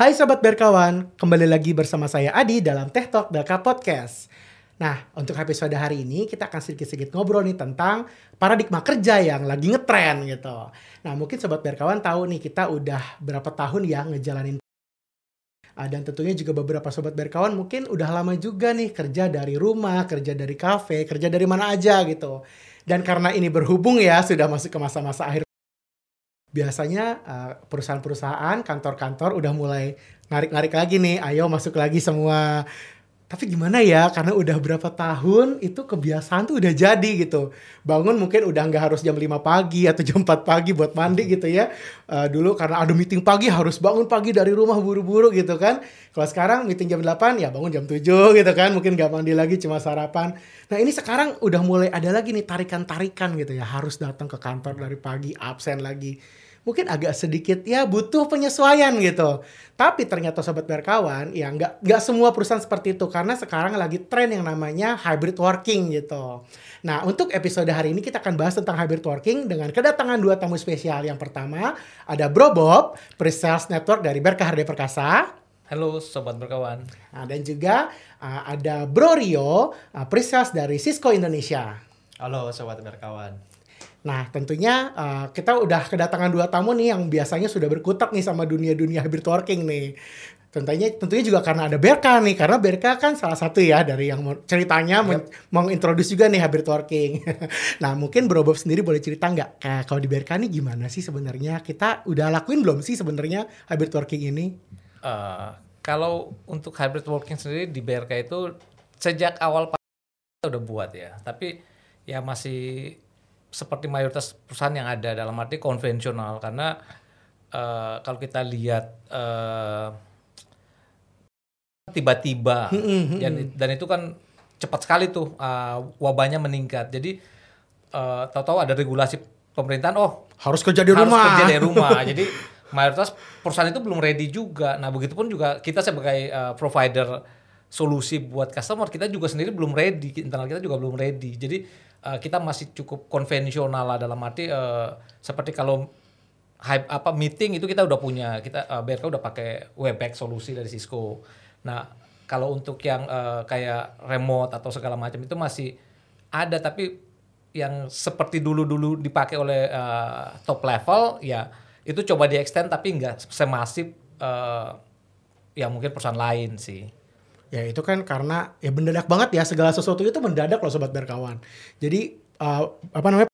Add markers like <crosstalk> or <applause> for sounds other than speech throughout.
Hai Sobat Berkawan, kembali lagi bersama saya Adi dalam Teh Talk Belka Podcast. Nah, untuk episode hari ini kita akan sedikit-sedikit ngobrol nih tentang paradigma kerja yang lagi ngetren gitu. Nah, mungkin Sobat Berkawan tahu nih kita udah berapa tahun ya ngejalanin Uh, dan tentunya juga beberapa sobat berkawan mungkin udah lama juga nih kerja dari rumah, kerja dari kafe, kerja dari mana aja gitu. Dan karena ini berhubung ya sudah masuk ke masa-masa akhir biasanya uh, perusahaan-perusahaan, kantor-kantor udah mulai narik-narik lagi nih, ayo masuk lagi semua. Tapi gimana ya karena udah berapa tahun itu kebiasaan tuh udah jadi gitu. Bangun mungkin udah nggak harus jam 5 pagi atau <laughs> jam 4 pagi buat mandi gitu ya. Uh, dulu karena ada meeting pagi harus bangun pagi dari rumah buru-buru gitu kan. Kalau sekarang meeting jam 8 ya bangun jam 7 <laughs> gitu kan. Mungkin nggak mandi lagi cuma sarapan. Nah ini sekarang udah mulai ada lagi nih tarikan-tarikan gitu ya. Harus datang ke kantor dari pagi absen lagi mungkin agak sedikit ya butuh penyesuaian gitu. Tapi ternyata sobat berkawan ya nggak nggak semua perusahaan seperti itu karena sekarang lagi tren yang namanya hybrid working gitu. Nah untuk episode hari ini kita akan bahas tentang hybrid working dengan kedatangan dua tamu spesial. Yang pertama ada Bro Bob, pre-sales network dari Berkah Harde Perkasa. Halo sobat berkawan. Nah, dan juga uh, ada Bro Rio, uh, pre-sales dari Cisco Indonesia. Halo sobat berkawan. Nah, tentunya uh, kita udah kedatangan dua tamu nih yang biasanya sudah berkutat nih sama dunia-dunia hybrid working nih. Tentunya tentunya juga karena ada Berka nih, karena Berka kan salah satu ya dari yang ceritanya yep. mau introduce juga nih hybrid working. <laughs> nah, mungkin Bro Bob sendiri boleh cerita nggak kayak kalau di Berka nih gimana sih sebenarnya? Kita udah lakuin belum sih sebenarnya hybrid working ini? Uh, kalau untuk hybrid working sendiri di BRK itu sejak awal kita udah buat ya, tapi ya masih seperti mayoritas perusahaan yang ada dalam arti konvensional. Karena uh, kalau kita lihat uh, tiba-tiba dan dan itu kan cepat sekali tuh uh, wabahnya meningkat. Jadi uh, tahu-tahu ada regulasi pemerintahan oh harus kerja di harus rumah. kerja di rumah. <laughs> Jadi mayoritas perusahaan itu belum ready juga. Nah begitupun juga kita sebagai uh, provider solusi buat customer kita juga sendiri belum ready internal kita juga belum ready. Jadi uh, kita masih cukup konvensional lah dalam arti uh, seperti kalau hype apa meeting itu kita udah punya kita uh, BRK udah pakai Webex solusi dari Cisco. Nah kalau untuk yang uh, kayak remote atau segala macam itu masih ada tapi yang seperti dulu-dulu dipakai oleh uh, top level ya itu coba di extend tapi nggak semasif uh, yang mungkin perusahaan lain sih. Ya itu kan karena ya mendadak banget ya segala sesuatu itu mendadak loh sobat berkawan. Jadi uh, apa namanya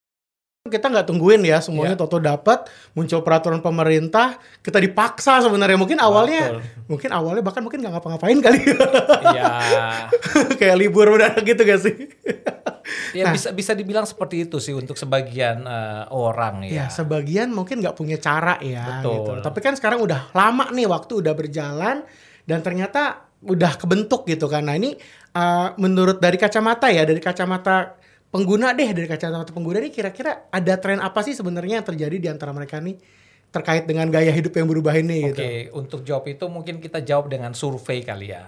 kita nggak tungguin ya semuanya yeah. toto dapat muncul peraturan pemerintah kita dipaksa sebenarnya mungkin awalnya Betul. mungkin awalnya bahkan mungkin nggak ngapa-ngapain kali <laughs> Iya kayak libur udah <laughs> gitu gak sih ya nah, bisa bisa dibilang seperti itu sih untuk sebagian uh, orang ya ya sebagian mungkin nggak punya cara ya Betul. gitu tapi kan sekarang udah lama nih waktu udah berjalan dan ternyata udah kebentuk gitu kan. Nah ini uh, menurut dari kacamata ya, dari kacamata pengguna deh, dari kacamata pengguna ini kira-kira ada tren apa sih sebenarnya yang terjadi di antara mereka nih terkait dengan gaya hidup yang berubah ini? Oke, okay, gitu. untuk jawab itu mungkin kita jawab dengan survei kali ya.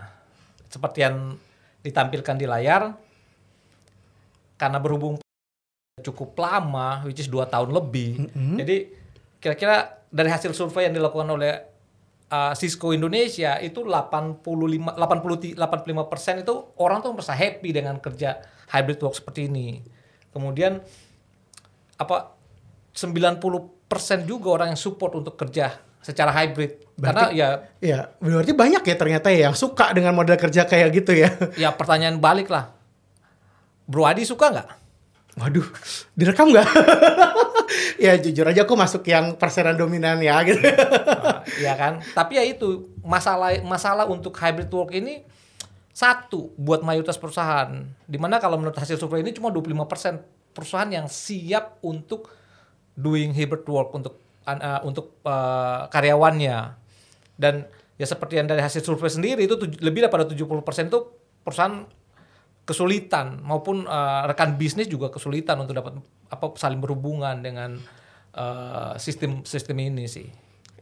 Seperti yang ditampilkan di layar, karena berhubung cukup lama, which is 2 tahun lebih, mm -hmm. jadi kira-kira dari hasil survei yang dilakukan oleh uh, Cisco Indonesia itu 85 80 85 persen itu orang tuh merasa happy dengan kerja hybrid work seperti ini. Kemudian apa 90 persen juga orang yang support untuk kerja secara hybrid. Berarti, Karena ya ya berarti banyak ya ternyata ya yang suka dengan model kerja kayak gitu ya. Ya pertanyaan balik lah. Bro Adi suka nggak? Waduh, direkam nggak? <laughs> ya jujur aja aku masuk yang persenan dominan ya gitu. Nah, ya kan? Tapi ya itu masalah masalah untuk hybrid work ini satu buat mayoritas perusahaan. Di mana kalau menurut hasil survei ini cuma 25% perusahaan yang siap untuk doing hybrid work untuk uh, untuk uh, karyawannya. Dan ya seperti yang dari hasil survei sendiri itu lebih daripada 70% itu perusahaan kesulitan maupun uh, rekan bisnis juga kesulitan untuk dapat apa saling berhubungan dengan uh, sistem sistem ini sih.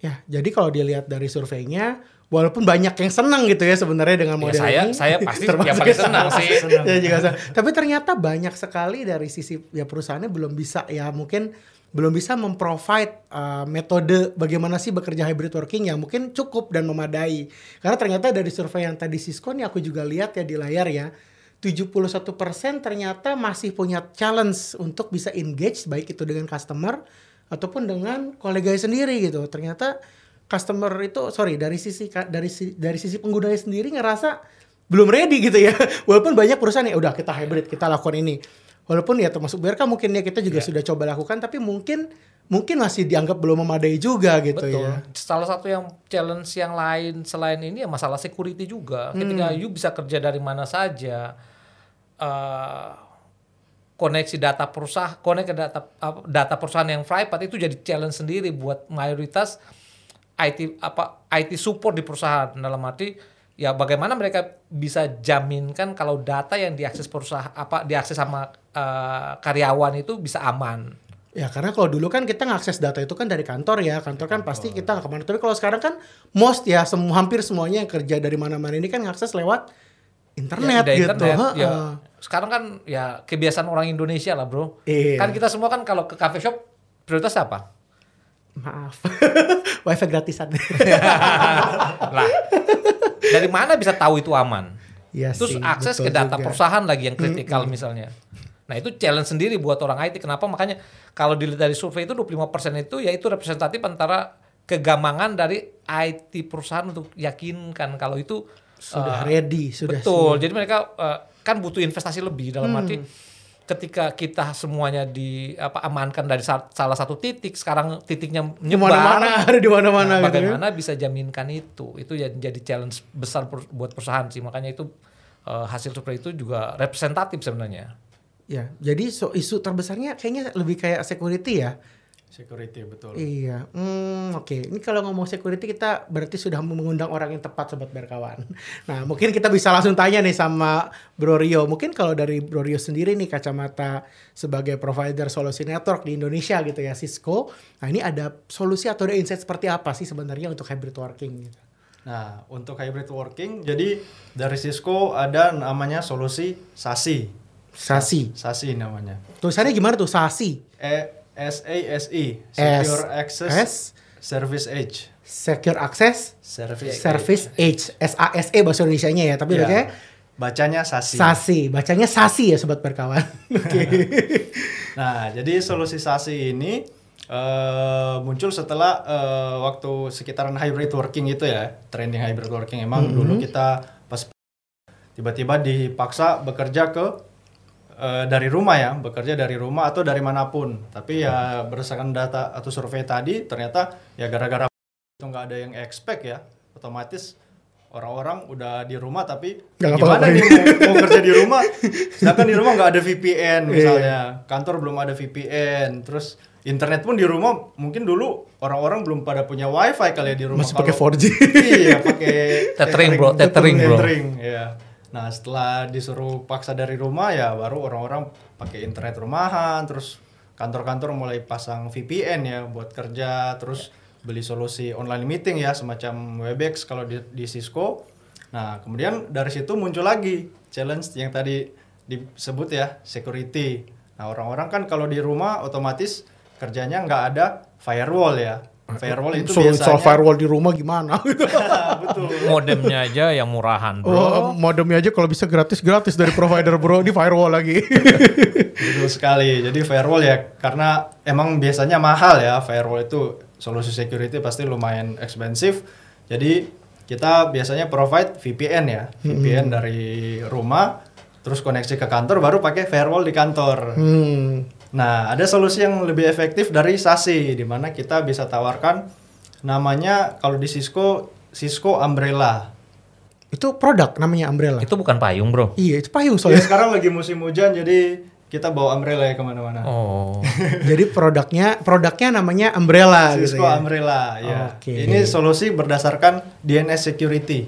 Ya, jadi kalau dilihat dari surveinya walaupun banyak yang senang gitu ya sebenarnya dengan Ya, model saya ini. saya pasti <laughs> yang paling senang sih. Ya juga saya. Tapi ternyata banyak sekali dari sisi ya perusahaannya belum bisa ya mungkin belum bisa memprovide uh, metode bagaimana sih bekerja hybrid working yang mungkin cukup dan memadai. Karena ternyata dari survei yang tadi Cisco nih aku juga lihat ya di layar ya. 71% ternyata masih punya challenge untuk bisa engage baik itu dengan customer ataupun dengan kolega sendiri gitu. Ternyata customer itu sorry dari sisi dari dari sisi penggunanya sendiri ngerasa belum ready gitu ya. <laughs> Walaupun banyak perusahaan ya udah kita hybrid, kita lakukan ini. Walaupun ya termasuk BRK mungkin ya kita juga sudah coba lakukan tapi mungkin mungkin masih dianggap belum memadai juga gitu Betul. ya. Salah satu yang challenge yang lain selain ini ya masalah security juga. Ketika Hmm. you bisa kerja dari mana saja, eh, koneksi data perusahaan, koneksi data apa, data perusahaan yang private itu jadi challenge sendiri buat mayoritas IT apa IT support di perusahaan. Dalam arti ya bagaimana mereka bisa jaminkan kalau data yang diakses perusahaan apa diakses sama eh, karyawan itu bisa aman. Ya karena kalau dulu kan kita ngakses data itu kan dari kantor ya. Kantor kan pasti kita ke mana tapi kalau sekarang kan most ya semua hampir semuanya yang kerja dari mana-mana ini kan ngakses lewat internet Ya, gitu. internet, ya. Heeh. Sekarang kan ya kebiasaan orang Indonesia lah bro. Iya. Kan kita semua kan kalau ke cafe shop prioritas apa? Maaf, <laughs> wifi gratisan. <laughs> lah dari mana bisa tahu itu aman? Iya Terus sih, akses ke data juga. perusahaan lagi yang kritikal misalnya. Nah itu challenge sendiri buat orang IT. Kenapa? Makanya kalau dilihat dari survei itu 25% itu ya itu representatif antara kegamangan dari IT perusahaan untuk yakinkan kalau itu Sudah eh, ready, sudah Betul. siap. Jadi mereka eh, kan butuh investasi lebih dalam Hmm. arti ketika kita semuanya di apa amankan dari sa- salah satu titik, sekarang titiknya Di nyebar. mana-mana, <laughs> ada di mana-mana Nah, gitu ya. bagaimana bisa jaminkan itu? Itu ya jadi challenge besar per- buat perusahaan sih. Makanya itu eh, hasil survei itu juga representatif sebenarnya. Ya, jadi so, isu terbesarnya kayaknya lebih kayak security ya. Security betul. Iya, hmm, oke. Ini kalau ngomong security kita berarti sudah mengundang orang yang tepat sobat berkawan. <laughs> Nah, mungkin kita bisa langsung tanya nih sama Bro Rio. Mungkin kalau dari Bro Rio sendiri nih kacamata sebagai provider solusi network di Indonesia gitu ya Cisco. Nah, ini ada solusi atau ada insight seperti apa sih sebenarnya untuk hybrid working gitu? Nah, untuk hybrid working, jadi dari Cisco ada namanya solusi SASI. SASI. SASI namanya. Tulisannya gimana tuh SASI? E S A S Secure Access S Service Edge. Secure Access Service Service Edge. S A S E bahasa Indonesianya ya, tapi Ya. bacanya Bacanya SASI. SASI. Bacanya SASI ya sobat berkawan. <laughs> Oke. <laughs> Nah, jadi solusi SASI ini eh, muncul setelah eh, waktu sekitaran hybrid working itu ya, trending hybrid working. Emang dulu kita pas tiba-tiba dipaksa bekerja ke eh, dari rumah ya, bekerja dari rumah atau dari mana pun. Tapi ya berdasarkan data atau survei tadi, ternyata ya gara-gara itu nggak ada yang expect ya, otomatis orang-orang udah di rumah tapi Nggak gimana nih mau, mau kerja di rumah? Sedangkan di rumah nggak ada VPN misalnya. Kantor belum ada VPN terus internet pun di rumah mungkin dulu orang-orang belum pada punya wifi kali ya di rumah Masih pakai Kalau- 4G. iya pakai Tethering, bro, tethering, bro. tethering, ya nah setelah disuruh paksa dari rumah ya baru orang-orang pakai internet rumahan terus kantor-kantor mulai pasang VPN ya buat kerja terus beli solusi online meeting ya semacam Webex kalau di, di Cisco. Nah kemudian dari situ muncul lagi challenge yang tadi disebut ya security. Nah orang-orang kan kalau di rumah otomatis kerjanya nggak ada firewall ya firewall itu Suruh install biasanya firewall di rumah gimana? <laughs> betul Modemnya aja yang murahan, bro. Oh, modemnya aja kalau bisa gratis-gratis dari provider bro di firewall lagi. <laughs> Betul sekali. Jadi firewall ya karena emang biasanya mahal ya firewall itu solusi security pasti lumayan ekspensif. Jadi kita biasanya provide VPN ya, VPN dari rumah terus koneksi ke kantor baru pakai firewall di kantor. hmm. Nah, ada solusi yang lebih efektif dari SASI di mana kita bisa tawarkan namanya kalau di Cisco Cisco Umbrella. Itu produk namanya umbrella. Itu bukan payung, bro. Iya, itu payung Ya, soalnya. sekarang lagi musim hujan jadi kita bawa umbrella ya ke mana-mana. Oh. <laughs> Jadi produknya produknya namanya umbrella gitu Cisco ya. Umbrella ya. Oke. Ini solusi berdasarkan DNS security.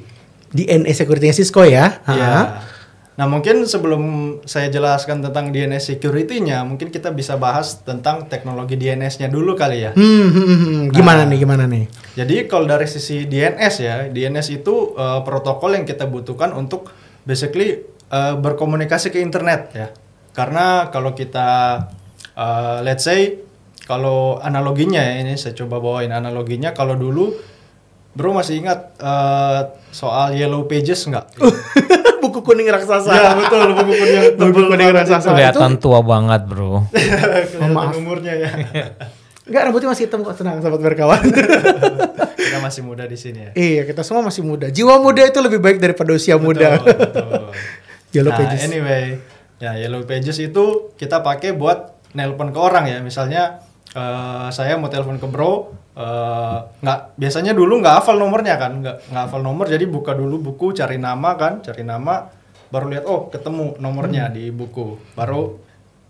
DNA security Cisco ya. Ya. Ha. Nah mungkin sebelum saya jelaskan tentang DNS security-nya, mungkin kita bisa bahas tentang teknologi DNS-nya dulu kali ya. Hmm, hmm, hmm, hmm. gimana nih, gimana nih? Jadi kalau dari sisi DNS ya, DNS itu uh, protokol yang kita butuhkan untuk basically uh, berkomunikasi ke internet ya. Karena kalau kita uh, let's say kalau analoginya ya ini saya coba bawain analoginya kalau dulu Bro masih ingat uh, soal Yellow Pages nggak? <laughs> buku kuning raksasa. ya betul buku kuning Buku kuning raksasa. Kelihatan tua banget, Bro. <laughs> Kelihatan maaf. umurnya ya. <laughs> Enggak, rambutnya masih hitam kok. Tenang, sahabat berkawan. <laughs> kita masih muda di sini ya. iya, kita semua masih muda. Jiwa muda itu lebih baik daripada usia muda. Betul, betul. Yellow nah, Pages. anyway, ya Yellow Pages itu kita pakai buat nelpon ke orang ya. Misalnya eh, saya mau telepon ke Bro, eh, nggak biasanya dulu nggak hafal nomornya kan, nggak nggak hafal nomor, jadi buka dulu buku, cari nama kan, cari nama, baru lihat oh ketemu nomornya di buku, baru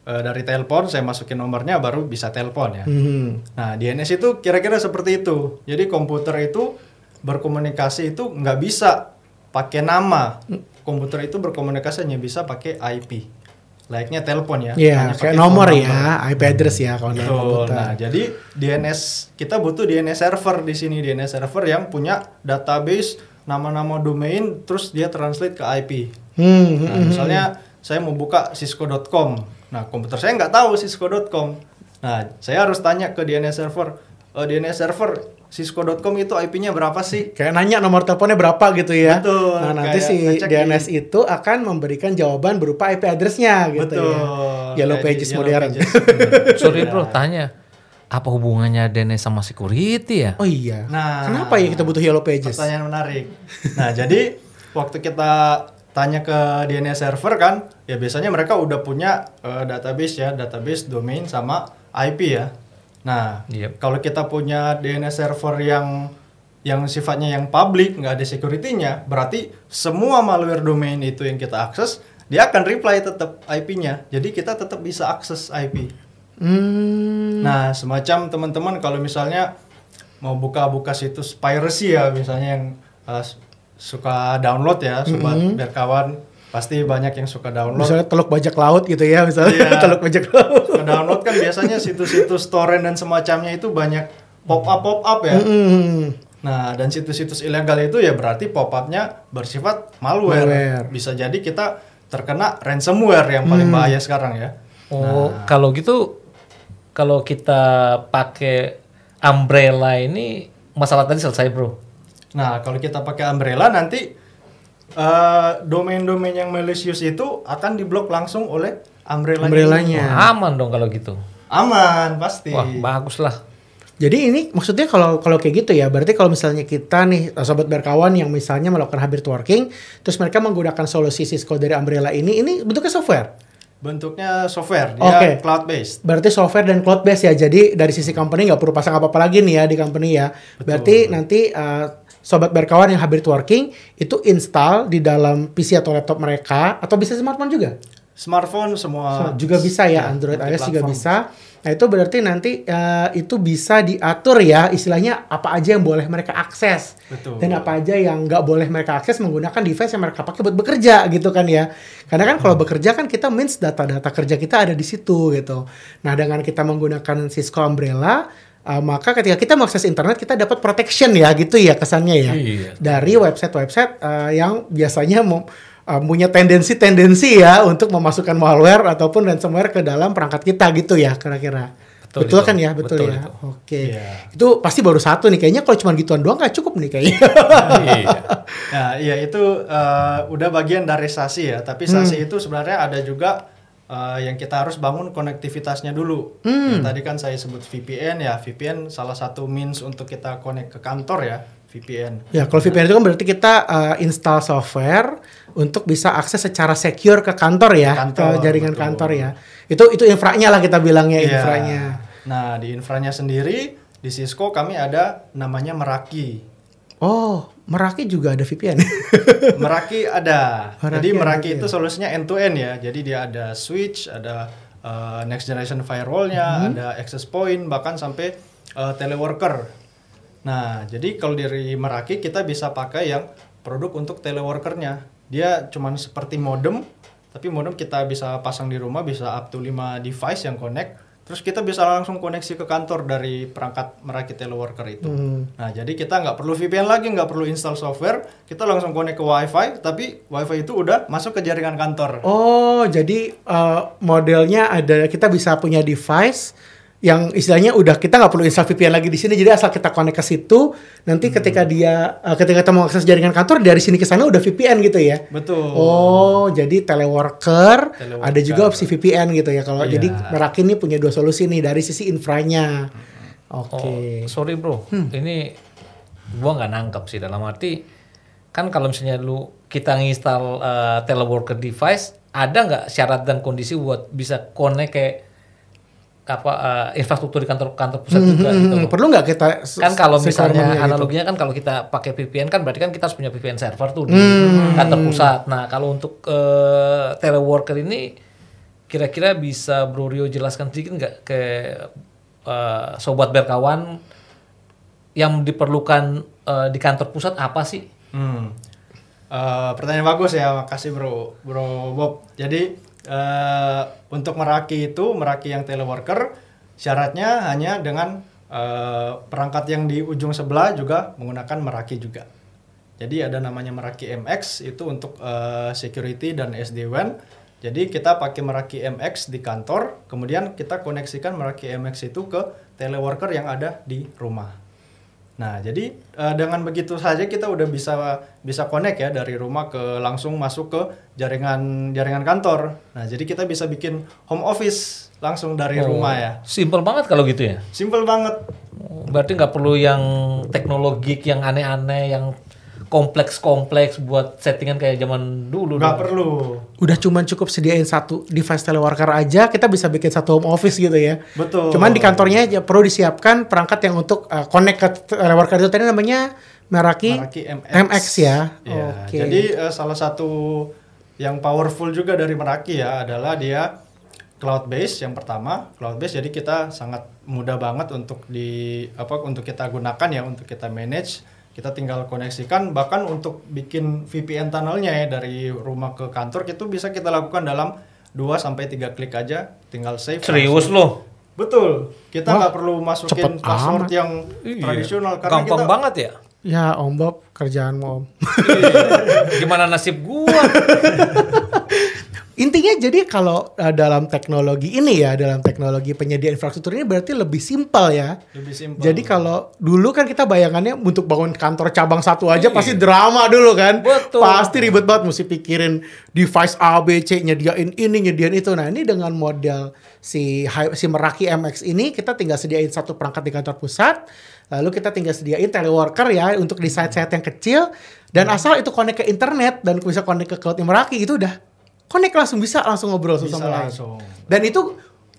eh, dari telepon saya masukin nomornya, baru bisa telepon ya. Hmm. Nah, DNS itu kira-kira seperti itu. Jadi komputer itu berkomunikasi itu nggak bisa pakai nama. Komputer itu berkomunikasi hanya bisa pakai IP. Layaknya telepon ya. Iya, Hanya kayak nomor ya, IP address ya kalau dalam komputer. Nah, jadi DNS kita butuh DNS server di sini, DNS server yang punya database nama-nama domain terus dia translate ke IP. Hmm, Nah, misalnya saya mau buka cisco.com. Nah, komputer saya nggak tahu cisco.com. Nah, saya harus tanya ke DNS server, "Eh, DNS server cisco.com itu IP-nya berapa sih? Kayak nanya nomor teleponnya berapa gitu ya. Betul, Nah, nanti si DNS itu akan memberikan jawaban berupa IP address-nya gitu Betul. ya. Yellow Pages Yellow modern. Pages. Sorry, Bro, tanya. Apa hubungannya DNS sama security ya? Oh iya. Nah, Kenapa ya kita butuh Yellow Pages? Pertanyaan menarik. Nah, jadi waktu kita tanya ke DNS server kan, ya biasanya mereka udah punya eh, database ya, database domain sama IP ya. Nah, Yep. kalau kita punya DNS server yang yang sifatnya yang public, nggak ada security-nya, berarti semua malware domain itu yang kita akses, dia akan reply tetap IP-nya. Jadi kita tetap bisa akses IP. Hmm. Nah, semacam teman-teman kalau misalnya mau buka-buka situs piracy ya, misalnya yang uh, suka download ya, sobat biar kawan pasti banyak yang suka download. Misalnya teluk bajak laut gitu ya, misalnya Iya. <laughs> teluk bajak laut. Suka download kan biasanya situs-situs torrent dan semacamnya itu banyak pop-up pop-up ya. Hmm. Nah, dan situs-situs ilegal itu ya berarti pop-upnya bersifat malware. Malware. Bisa jadi kita terkena ransomware yang paling bahaya sekarang ya. Oh, kalau gitu kalau kita pakai umbrella ini masalah tadi selesai, Bro. Nah, kalau kita pakai umbrella nanti eh, domain-domain yang malicious itu akan diblok langsung oleh umbrella. Umbrellanya. Wah, aman dong kalau gitu. Aman pasti. Wah, bagus lah. Jadi ini maksudnya kalau kalau kayak gitu ya, berarti kalau misalnya kita nih sobat berkawan yang misalnya melakukan hybrid working, terus mereka menggunakan solusi Cisco dari Umbrella ini, ini bentuknya software. Bentuknya software, dia Oke. cloud based. Berarti software dan cloud based ya. Jadi dari sisi company nggak perlu pasang apa-apa lagi nih ya di company ya. Berarti nanti uh, sobat berkawan yang hybrid working itu install di dalam PC atau laptop mereka atau bisa smartphone juga. Smartphone semua juga bisa ya, ya, Android iOS juga bisa. Nah itu berarti nanti eh, itu bisa diatur ya istilahnya apa aja yang boleh mereka akses Betul. dan apa aja yang nggak boleh mereka akses menggunakan device yang mereka pakai buat bekerja gitu kan ya. Karena kan kalau bekerja kan kita means data-data kerja kita ada di situ gitu. Nah dengan kita menggunakan Cisco Umbrella eh, maka ketika kita mengakses internet kita dapat protection ya gitu ya kesannya ya Iya. dari website-website eh, yang biasanya mau uh, punya tendensi-tendensi ya untuk memasukkan malware ataupun ransomware ke dalam perangkat kita gitu ya kira-kira. Betul, Betul itu. kan ya, betul, Betul ya. itu. Oke. Iya. Itu pasti baru satu nih kayaknya kalau cuma gituan doang nggak cukup nih kayaknya. iya. <laughs> Nah, iya itu eh, udah bagian dari SASI ya, tapi SASI itu sebenarnya ada juga eh, yang kita harus bangun konektivitasnya dulu. Ya, tadi kan saya sebut VPN ya, VPN salah satu means untuk kita connect ke kantor ya, VPN. ya, kalau VPN itu kan berarti kita uh, install software untuk bisa akses secara secure ke kantor ya, Kantor, ke jaringan betul. kantor ya. Itu itu infranya lah kita bilangnya Iya. infranya. Nah, di infranya sendiri di Cisco kami ada namanya Meraki. Oh, Meraki juga ada VPN. <laughs> Meraki ada. Meraki Jadi Meraki itu solusinya end to end ya. Jadi dia ada switch, ada uh, next generation firewallnya, Mhm. ada access point, bahkan sampai uh, teleworker. Nah, jadi kalau dari Meraki kita bisa pakai yang produk untuk teleworkernya. Dia cuman seperti modem, tapi modem kita bisa pasang di rumah bisa up to 5 device yang connect. Terus kita bisa langsung koneksi ke kantor dari perangkat Meraki teleworker itu. Hmm. Nah, jadi kita nggak perlu VPN lagi, nggak perlu install software, kita langsung connect ke WiFi, tapi WiFi itu udah masuk ke jaringan kantor. Oh, jadi eh, modelnya ada kita bisa punya device yang istilahnya udah kita nggak perlu install VPN lagi di sini. Jadi asal kita connect ke situ, nanti ketika dia eh, ketika kita mau akses jaringan kantor dari sini ke sana udah VPN gitu ya. Betul. Oh, jadi teleworker, Teleworker. ada juga opsi VPN gitu ya. Kalau Iya. jadi Meraki ini punya dua solusi nih dari sisi infranya. Oke. Oh, sorry bro, ini gua nggak nangkep sih dalam arti kan kalau misalnya lu kita nginstal uh, teleworker device, ada nggak syarat dan kondisi buat bisa connect ke apa uh, infrastruktur di kantor kantor pusat juga gitu Hmm, loh. perlu nggak kita Kan kalau misalnya gitu? analoginya kan kalau kita pakai VPN kan berarti kan kita harus punya VPN server tuh di Hmm. kantor pusat. Nah, kalau untuk eh, teleworker ini kira-kira bisa Bro Rio jelaskan sedikit nggak ke eh, sobat berkawan yang diperlukan eh, di kantor pusat apa sih? Hmm. Eh, pertanyaan bagus ya, makasih bro, bro Bob. Jadi eh, untuk Meraki itu, Meraki yang teleworker, syaratnya hanya dengan eh, perangkat yang di ujung sebelah juga menggunakan Meraki juga. Jadi ada namanya Meraki MX itu untuk eh, security dan SD-WAN. Jadi kita pakai Meraki MX di kantor, kemudian kita koneksikan Meraki MX itu ke teleworker yang ada di rumah. Nah, jadi eh, dengan begitu saja kita udah bisa bisa connect ya dari rumah ke langsung masuk ke jaringan jaringan kantor. Nah, jadi kita bisa bikin home office langsung dari rumah ya. Simple banget kalau gitu ya. Simple banget. Oh, Berarti nggak perlu yang teknologi yang aneh-aneh, yang kompleks-kompleks buat settingan kayak zaman dulu. Nggak dong. perlu. Udah cuman cukup sediain satu device teleworker aja, kita bisa bikin satu home office gitu ya. Betul. Cuman di kantornya aja perlu disiapkan perangkat yang untuk uh, connect ke teleworker itu tadi namanya Meraki, Meraki MX. MX ya. Ya, Oke. Jadi eh, salah satu yang powerful juga dari Meraki ya adalah dia cloud base yang pertama cloud base jadi kita sangat mudah banget untuk di apa untuk kita gunakan ya untuk kita manage kita tinggal koneksikan bahkan untuk bikin VPN tunnelnya ya dari rumah ke kantor itu bisa kita lakukan dalam 2 sampai 3 klik aja tinggal save Serius loh. betul kita nggak perlu masukin cepet password amat. yang Iya. tradisional karena Gampang kita banget ya. Ya Om Bob kerjaan Om. <laughs> Gimana nasib gua? <laughs> Intinya jadi kalau uh, dalam teknologi ini ya, dalam teknologi penyediaan infrastruktur ini berarti lebih simpel ya. lebih simpel Jadi kalau dulu kan kita bayangannya untuk bangun kantor cabang satu aja Iya. pasti drama dulu kan. Betul. Pasti ribet banget mesti pikirin device A, B, C, nyediain ini, nyediain itu. Nah ini dengan model si si Meraki MX ini kita tinggal sediain satu perangkat di kantor pusat. Lalu kita tinggal sediain teleworker ya untuk di site-site yang kecil. Dan Hmm. asal itu connect ke internet dan bisa connect ke cloud Meraki itu udah connect langsung bisa langsung ngobrol bisa sama lain. langsung Dan itu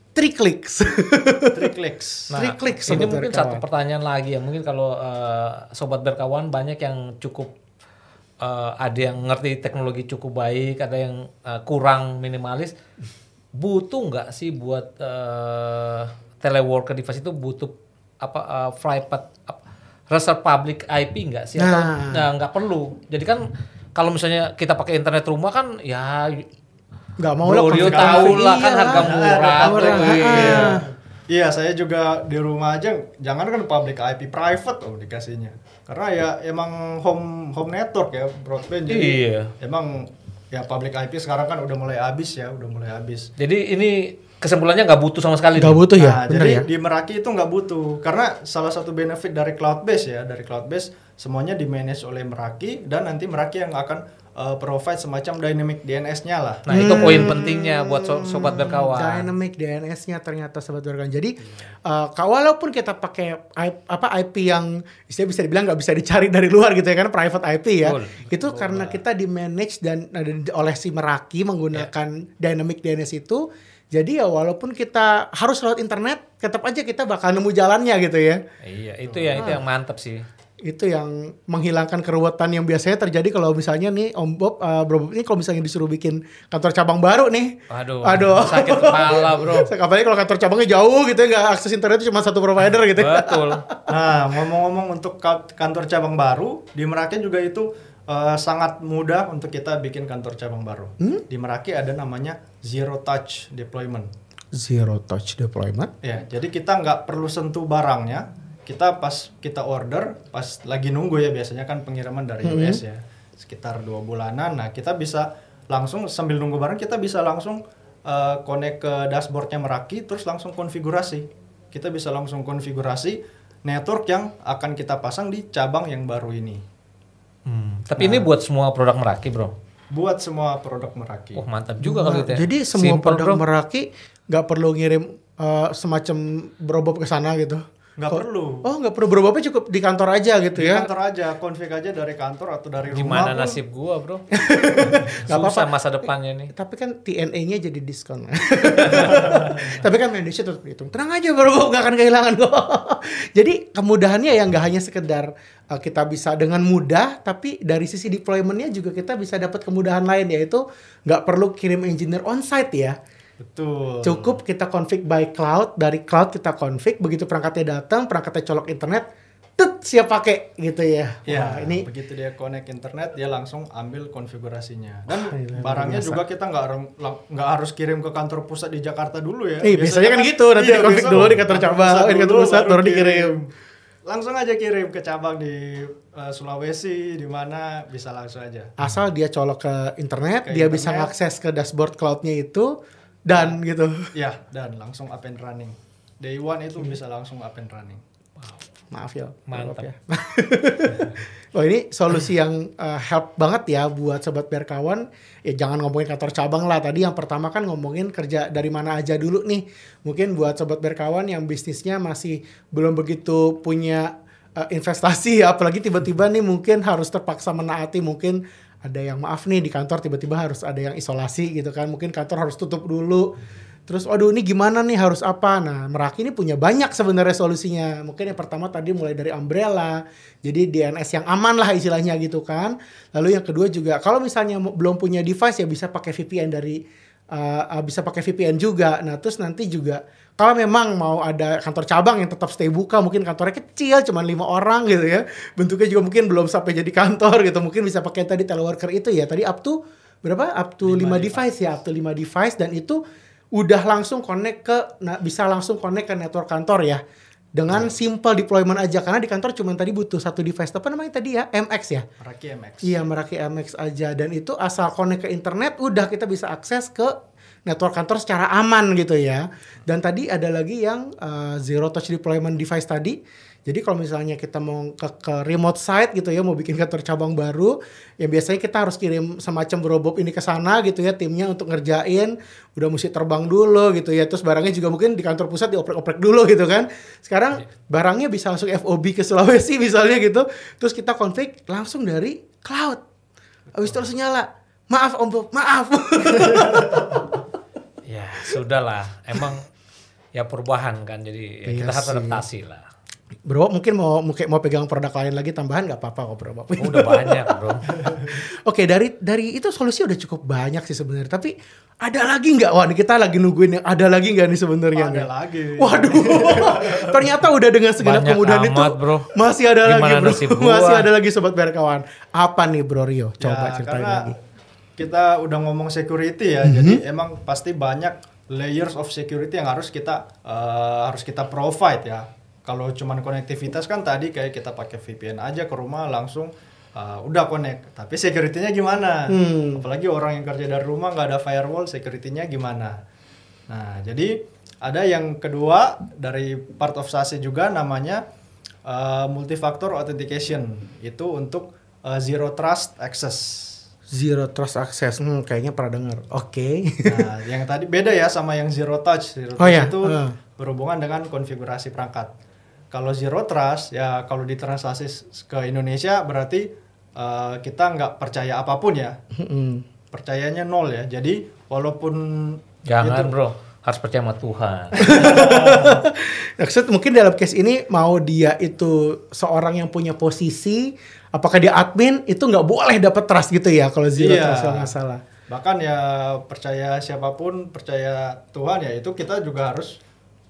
three clicks. <laughs> three clicks Three clicks, Nah, ini mungkin Berkawan. satu pertanyaan lagi ya. Mungkin kalau eh, sobat berkawan banyak yang cukup eh, ada yang ngerti teknologi cukup baik, ada yang eh, kurang minimalis. Butuh nggak sih buat eh, teleworker device itu butuh apa eh, private apa, reserve public IP nggak sih? Atau Nah. nah, nggak perlu. Jadi kan kalau misalnya kita pakai internet rumah kan ya Nggak mau Bro, lah Rio konflik- tahu lah kan Iya. harga murah. murah, tuh. ah. Iya. Iya, saya juga di rumah aja jangan kan public IP private oh dikasihnya. Karena ya emang home home network ya broadband jadi Iya. emang ya public IP sekarang kan udah mulai habis ya, udah mulai habis. Jadi ini kesimpulannya nggak butuh sama sekali. Nggak butuh ya, nah, jadi ya. di Meraki itu nggak butuh karena salah satu benefit dari cloud base ya, dari cloud base semuanya di manage oleh Meraki dan nanti Meraki yang akan uh, provide semacam dynamic DNS-nya lah. Nah itu poin pentingnya buat so- sobat berkawan. Dynamic DNS-nya ternyata sobat berkawan. Jadi uh, ka- walaupun kita pakai I- apa IP yang istilah bisa dibilang nggak bisa dicari dari luar gitu ya kan private IP ya. Betul. Itu karena kita di manage dan dan oleh si Meraki menggunakan dynamic DNS itu. Jadi ya walaupun kita harus lewat internet, tetap aja kita bakal nemu jalannya gitu ya. Iya itu ya itu yang mantep sih. Itu yang menghilangkan keruwetan yang biasanya terjadi kalau misalnya nih Om Bob, uh, Bro Bob ini kalau misalnya disuruh bikin kantor cabang baru nih. Aduh, Aduh. sakit kepala bro. <laughs> Apalagi kalau kantor cabangnya jauh gitu ya, nggak akses internet cuma satu provider gitu. ya. Betul. Nah, ngomong-ngomong untuk ka- kantor cabang baru di Meraki juga itu eh, sangat mudah untuk kita bikin kantor cabang baru. Di Meraki ada namanya zero touch deployment. Zero touch deployment. Ya, jadi kita nggak perlu sentuh barangnya. Kita pas kita order, pas lagi nunggu ya biasanya kan pengiriman dari US ya, sekitar dua bulanan. Nah kita bisa langsung sambil nunggu barang kita bisa langsung eh, connect ke dashboardnya Meraki, terus langsung konfigurasi. Kita bisa langsung konfigurasi network yang akan kita pasang di cabang yang baru ini. Hmm. Tapi ini buat semua produk Meraki, Bro. Buat semua produk Meraki. Wah, mantap juga kalau gitu ya. Jadi semua Simple, produk Bro. Meraki nggak perlu ngirim eh, semacam berobob ke sana gitu. Nggak perlu. Oh nggak perlu berobobnya cukup di kantor aja gitu Di ya. kantor aja, config aja dari kantor atau dari rumah. Gimana pun. nasib gua, Bro? <laughs> Nggak Susah apa-apa. masa depannya nih. Tapi kan TNA-nya jadi diskon. <laughs> <laughs> Tapi kan Indonesia tetap dihitung. Tenang aja bro, nggak akan kehilangan kok. jadi kemudahannya ya nggak hanya sekedar uh, kita bisa dengan mudah, tapi dari sisi deployment-nya juga kita bisa dapat kemudahan lain yaitu nggak perlu kirim engineer on-site ya. Betul. Cukup kita config by cloud, dari cloud kita config, begitu perangkatnya datang, perangkatnya colok internet, tet siap pakai gitu ya. Ya, Wah, ini begitu dia connect internet dia langsung ambil konfigurasinya. Dan Gila, barangnya biasa. juga kita nggak nggak harus kirim ke kantor pusat di Jakarta dulu ya. Eh, biasanya kan gitu, nanti di-config biasa dulu di kantor cabang, di kantor pusat, baru dikirim. Langsung aja kirim ke cabang di eh, Sulawesi di mana bisa langsung aja. asal dia colok ke internet, Ke dia bisa internet. ngakses ke dashboard cloudnya itu dan gitu. Ya, dan langsung up and running. Day one itu Hmm. bisa langsung up and running. Maaf ya, Mantap. maaf ya. <laughs> oh ini solusi yang uh, help banget ya buat sobat berkawan. Ya jangan ngomongin kantor cabang lah. Tadi yang pertama kan ngomongin kerja dari mana aja dulu nih. Mungkin buat sobat berkawan yang bisnisnya masih belum begitu punya uh, investasi ya, <laughs> apalagi tiba-tiba nih mungkin harus terpaksa menaati mungkin ada yang maaf nih di kantor tiba-tiba harus ada yang isolasi gitu kan. Mungkin kantor harus tutup dulu. Terus waduh ini gimana nih harus apa? Nah, Meraki ini punya banyak sebenarnya solusinya. Mungkin yang pertama tadi mulai dari umbrella. Jadi DNS yang aman lah istilahnya gitu kan. Lalu yang kedua juga kalau misalnya belum punya device ya bisa pakai VPN dari uh, bisa pakai VPN juga. Nah, terus nanti juga kalau memang mau ada kantor cabang yang tetap stay buka, mungkin kantornya kecil, cuman lima orang gitu ya. Bentuknya juga mungkin belum sampai jadi kantor gitu. Mungkin bisa pakai tadi teleworker itu ya. Tadi up to berapa? Up to 5 Lima device ya, up to 5 device dan itu udah langsung connect ke nah, bisa langsung connect ke network kantor ya. Dengan simple deployment aja karena di kantor cuman tadi butuh satu device apa namanya tadi ya MX ya. Meraki MX. Iya Meraki MX aja dan itu asal connect ke internet udah kita bisa akses ke network kantor secara aman gitu ya. Dan tadi ada lagi yang uh, zero touch deployment device tadi. Jadi kalau misalnya kita mau ke, ke remote site gitu ya, mau bikin kantor cabang baru, ya biasanya kita harus kirim semacam berobob ini ke sana gitu ya, timnya untuk ngerjain, udah mesti terbang dulu gitu ya. Terus barangnya juga mungkin di kantor pusat dioprek-oprek dulu gitu kan. Sekarang barangnya bisa langsung FOB ke Sulawesi <laughs> misalnya gitu. Terus kita config langsung dari cloud. Habis itu langsung nyala. Maaf Om Bob, maaf. <laughs> Ya, sudahlah. Emang ya perubahan kan. Jadi ya Iya kita harus adaptasi lah. bro, mungkin mau mungkin mau pegang produk lain lagi tambahan nggak apa-apa kok bro. Oh, udah banyak, Bro. <laughs> Oke dari dari itu solusi udah cukup banyak sih sebenarnya. Tapi ada lagi nggak? Wah, kita lagi nungguin yang ada lagi nggak nih sebenarnya? Ada nih? lagi. Waduh, <laughs> ternyata udah dengan Banyak kemudahan itu bro. masih ada Gimana lagi bro, <laughs> masih ada lagi sobat berkawan. Apa nih bro Rio? Coba Ya, ceritain karena lagi. Kita udah ngomong security ya, Mhm. jadi emang pasti banyak layers of security yang harus kita eh, harus kita provide ya. Kalau cuman konektivitas kan tadi kayak kita pakai VPN aja ke rumah langsung eh, udah connect. Tapi security-nya gimana? Hmm. Apalagi orang yang kerja dari rumah nggak ada firewall, security-nya gimana? Nah, jadi ada yang kedua dari part of SASE juga namanya uh, multifactor authentication. Itu untuk uh, zero trust access. Zero trust access, hmm, kayaknya pernah dengar. Oke. Nah, <laughs> yang tadi beda ya sama yang zero touch. Zero Oh touch ya, itu uh. berhubungan dengan konfigurasi perangkat. Kalau zero trust ya kalau ditranslasi s- ke Indonesia berarti uh, kita nggak percaya apa pun ya. Hmm. Percayanya nol ya. Jadi walaupun Jangan, itu- Bro. Harus percaya sama Tuhan. <laughs> Maksud mungkin dalam case ini mau dia itu seorang yang punya posisi, apakah dia admin itu nggak boleh dapat trust gitu ya kalau zero Iya. trust kalau nggak salah. Bahkan ya percaya siapa pun, percaya Tuhan ya itu kita juga harus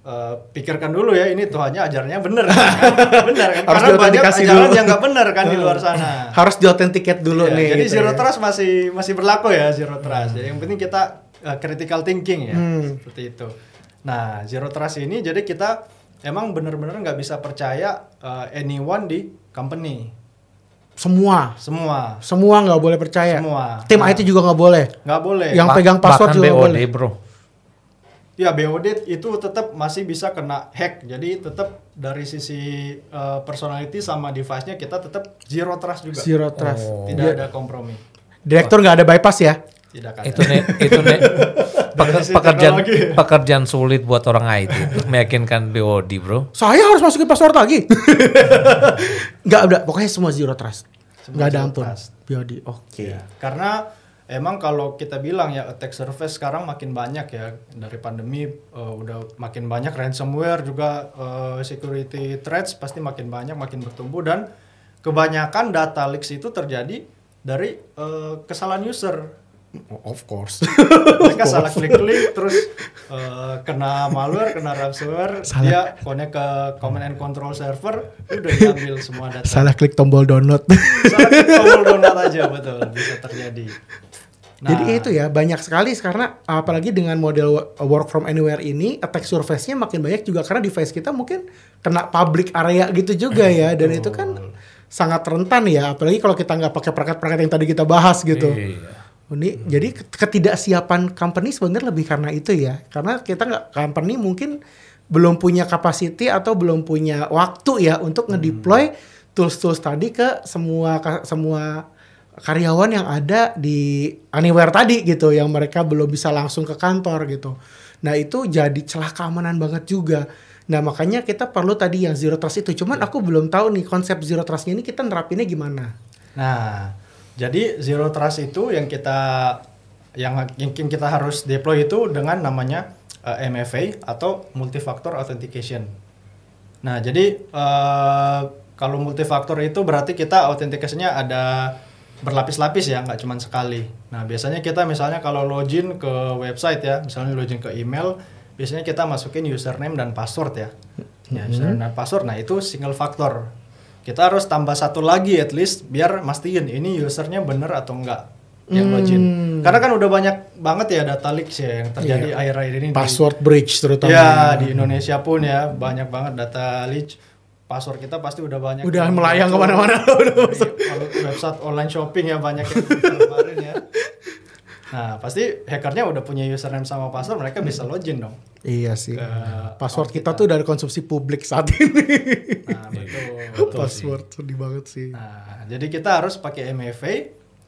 eh, pikirkan dulu ya ini Tuhannya ajarnya bener kan? <laughs> bener kan? Harus Karena banyak ajaran dulu. yang nggak bener kan di luar <laughs> sana. Harus diautentiket dulu Iya, nih. jadi gitu zero ya. trust masih masih berlaku ya zero trust. Jadi yang penting kita uh, critical thinking ya Hmm. seperti itu. Nah zero trust ini jadi kita emang bener-bener nggak bisa percaya uh, anyone di company Semua, semua semua nggak boleh percaya. Semua. Tim Nah. IT juga nggak boleh. nggak boleh. Yang pegang password juga BOD, boleh. bro. Ya BOD itu tetap masih bisa kena hack. Jadi tetap dari sisi uh, personality sama device-nya kita tetap zero trust juga. Zero trust. Oh. Tidak Dia- ada kompromi. Direktur nggak ada bypass ya? Tidak ada. Itu nih, itu nih peker- pekerjaan teknologi. pekerjaan sulit buat orang IT untuk meyakinkan BOD, bro. Saya harus masukin password lagi. <laughs> Nggak ada, pokoknya semua zero trust. Semua Nggak ada ampun. trust. BOD, oke. Ya, Karena emang kalau kita bilang ya attack surface sekarang makin banyak ya dari pandemi eh, udah makin banyak ransomware juga eh, security threats pasti makin banyak makin bertumbuh dan kebanyakan data leaks itu terjadi dari eh, kesalahan user. Of course. <laughs> Mereka salah klik-klik terus eh, kena malware, kena ransomware, Salah. dia connect ke command and control server, udah diambil semua data. Salah klik tombol download. Salah klik <laughs> tombol download aja betul bisa terjadi. Nah, Jadi itu ya banyak sekali karena apalagi dengan model wo- work from anywhere ini attack surface-nya makin banyak juga karena device kita mungkin kena public area gitu juga ya dan itu kan sangat rentan ya apalagi kalau kita nggak pakai perangkat-perangkat yang tadi kita bahas gitu. Iya. Ini jadi ket- ketidaksiapan company sebenarnya lebih karena itu ya karena kita nggak company mungkin belum punya capacity atau belum punya waktu ya untuk ngedeploy tools-tools tadi ke semua ka- semua karyawan yang ada di anywhere tadi gitu yang mereka belum bisa langsung ke kantor gitu. Nah itu jadi celah keamanan banget juga. Nah makanya kita perlu tadi yang zero trust itu. Cuman aku belum tahu nih konsep zero trustnya ini kita nerapinnya gimana. Nah, jadi zero trust itu yang kita yang yang kita harus deploy itu dengan namanya eh, MFA atau multifactor authentication. Nah, jadi eh, kalau multifaktor itu berarti kita autentikasinya ada berlapis-lapis ya, nggak cuma sekali. Nah, biasanya kita misalnya kalau login ke website ya, misalnya login ke email, biasanya kita masukin username dan password ya. Ya, username dan password. Nah, itu single factor. Kita harus tambah satu lagi at least biar mastiin ini usernya bener atau enggak yang login. Karena kan udah banyak banget ya data leaks ya yang terjadi Iya. akhir-akhir ini. di- Password breach terutama. Ya di Indonesia pun ya banyak banget data leak. Password kita pasti udah banyak. Udah yang melayang ke mana-mana. <laughs> Website online shopping ya banyak yang kemarin ya. Nah pasti hackernya udah punya username sama password mereka bisa login dong. Iya sih. Ke Password account kita tuh dari konsumsi publik saat ini. Nah betul. <laughs> betul sih. Password sedih banget sih. Nah jadi kita harus pakai MFA